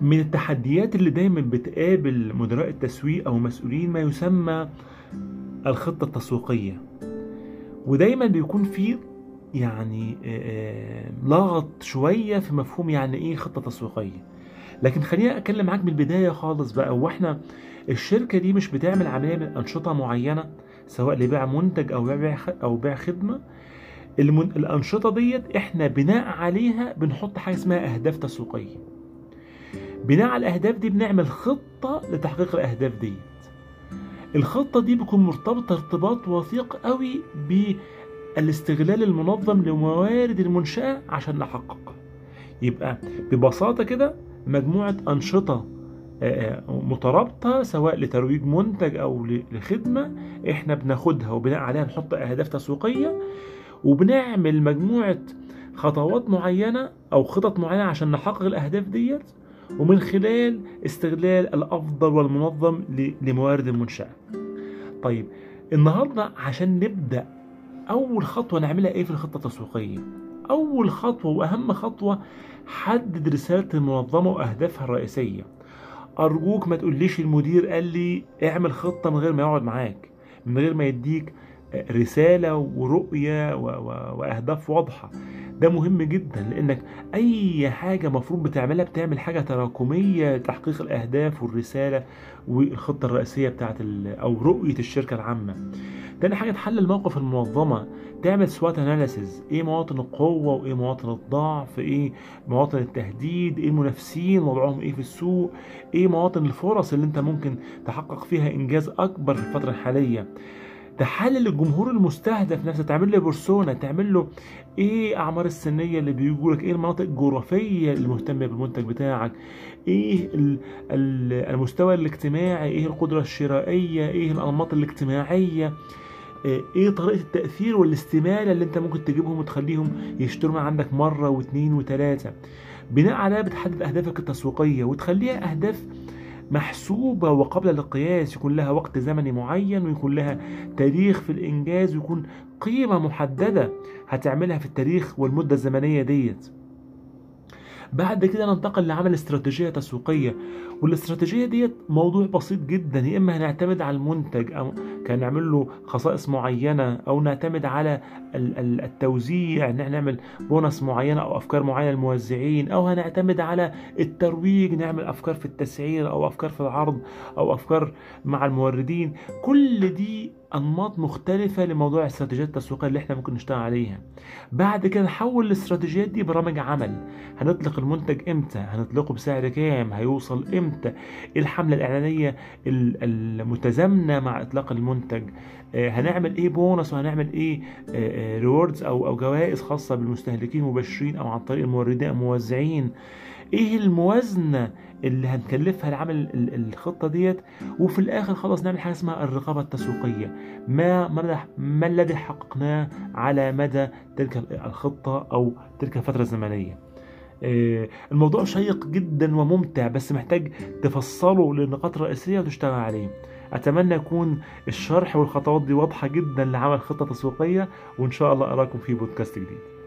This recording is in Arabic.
من التحديات اللي دايما بتقابل مدراء التسويق أو مسؤولين ما يسمى الخطة التسويقية. ودايما بيكون في يعني آه، لغط شوية في مفهوم يعني إيه خطة تسويقية. لكن خليني أتكلم معاك من البداية خالص بقى. وإحنا الشركة دي مش بتعمل عمليه من أنشطة معينة سواء لبيع منتج أو بيع أو بيع خدمة. الأنشطة ديت إحنا بناء عليها بنحط حاجة اسمها أهداف تسويقية. بناء على الأهداف دي بنعمل خطة لتحقيق الأهداف ديت. الخطة دي بتكون مرتبطة ارتباط وثيق قوي بالاستغلال المنظم لموارد المنشأة عشان نحققها يبقى ببساطة كده مجموعة أنشطة مترابطة سواء لترويج منتج أو لخدمة إحنا بناخدها وبناء عليها نحط أهداف تسويقية وبنعمل مجموعة خطوات معينة أو خطط معينة عشان نحقق الأهداف ديت. ومن خلال استغلال الأفضل والمنظم لموارد المنشأة. طيب النهاردة عشان نبدأ أول خطوة نعملها إيه في الخطة التسويقية؟ أول خطوة وأهم خطوة حدد رسالة المنظمة وأهدافها الرئيسية. أرجوك ما تقوليش المدير قال لي اعمل خطة من غير ما يقعد معاك من غير ما يديك رسالة ورؤية وأهداف واضحة. ده مهم جدا لأنك أي حاجة مفروض بتعملها بتعمل حاجة تراكمية لتحقيق الأهداف والرسالة والخطة الرئيسية بتاعت أو رؤية الشركة العامة. تاني حاجة تحلل موقف المنظمة. تعمل سوات اناليسيز إيه مواطن القوة وإيه مواطن الضعف؟ إيه مواطن التهديد؟ إيه المنافسين؟ وضعهم إيه في السوق؟ إيه مواطن الفرص اللي أنت ممكن تحقق فيها إنجاز أكبر في الفترة الحالية؟ تحلل الجمهور المستهدف نفسه تعمل له بيرسونا تعمل له إيه أعمار السنية اللي بيجوا لك إيه المناطق الجغرافية اللي مهتمة بالمنتج بتاعك إيه المستوى الاجتماعي إيه القدرة الشرائية إيه الأنماط الاجتماعية إيه طريقة التأثير والاستمالة اللي أنت ممكن تجيبهم وتخليهم يشتروا من عندك مرة واثنين وثلاثة. بناء عليها بتحدد أهدافك التسويقية وتخليها أهداف محسوبة وقابلة للقياس يكون لها وقت زمني معين ويكون لها تاريخ في الإنجاز ويكون قيمة محددة هتعملها في التاريخ والمدة الزمنية ديت. بعد كده ننتقل لعمل استراتيجية تسويقية والإستراتيجية ديت موضوع بسيط جدا يا إما هنعتمد على المنتج أو كان نعمل له خصائص معينة أو نعتمد على التوزيع إن نعمل بونص معينة أو أفكار معينة للموزعين أو هنعتمد على الترويج نعمل أفكار في التسعير أو أفكار في العرض أو أفكار مع الموردين. كل دي أنماط مختلفة لموضوع الاستراتيجيات التسويقيه اللي إحنا ممكن نشتغل عليها. بعد كده نحول الاستراتيجيات دي برامج عمل. هنطلق المنتج إمتى؟ هنطلقه بسعر كام؟ هيوصل إمتى؟ الحملة الإعلانية المتزامنة مع إطلاق المنتج هنعمل إيه بونص وهنعمل إيه ريوردز أو أو جوائز خاصة بالمستهلكين المباشرين أو عن طريق الموردين الموزعين؟ إيه الموازنة اللي هنكلفها لعمل الخطة ديت؟ وفي الآخر خلاص نعمل حاجة اسمها الرقابة التسويقية. ما ما الذي حققناه على مدى تلك الخطة أو تلك الفترة الزمنية؟ الموضوع شيق جدا وممتع بس محتاج تفصله للنقاط الرئيسيه وتشتغل عليه. أتمنى يكون الشرح والخطوات دي واضحة جدا لعمل خطة تسويقية وإن شاء الله أراكم في بودكاست جديد.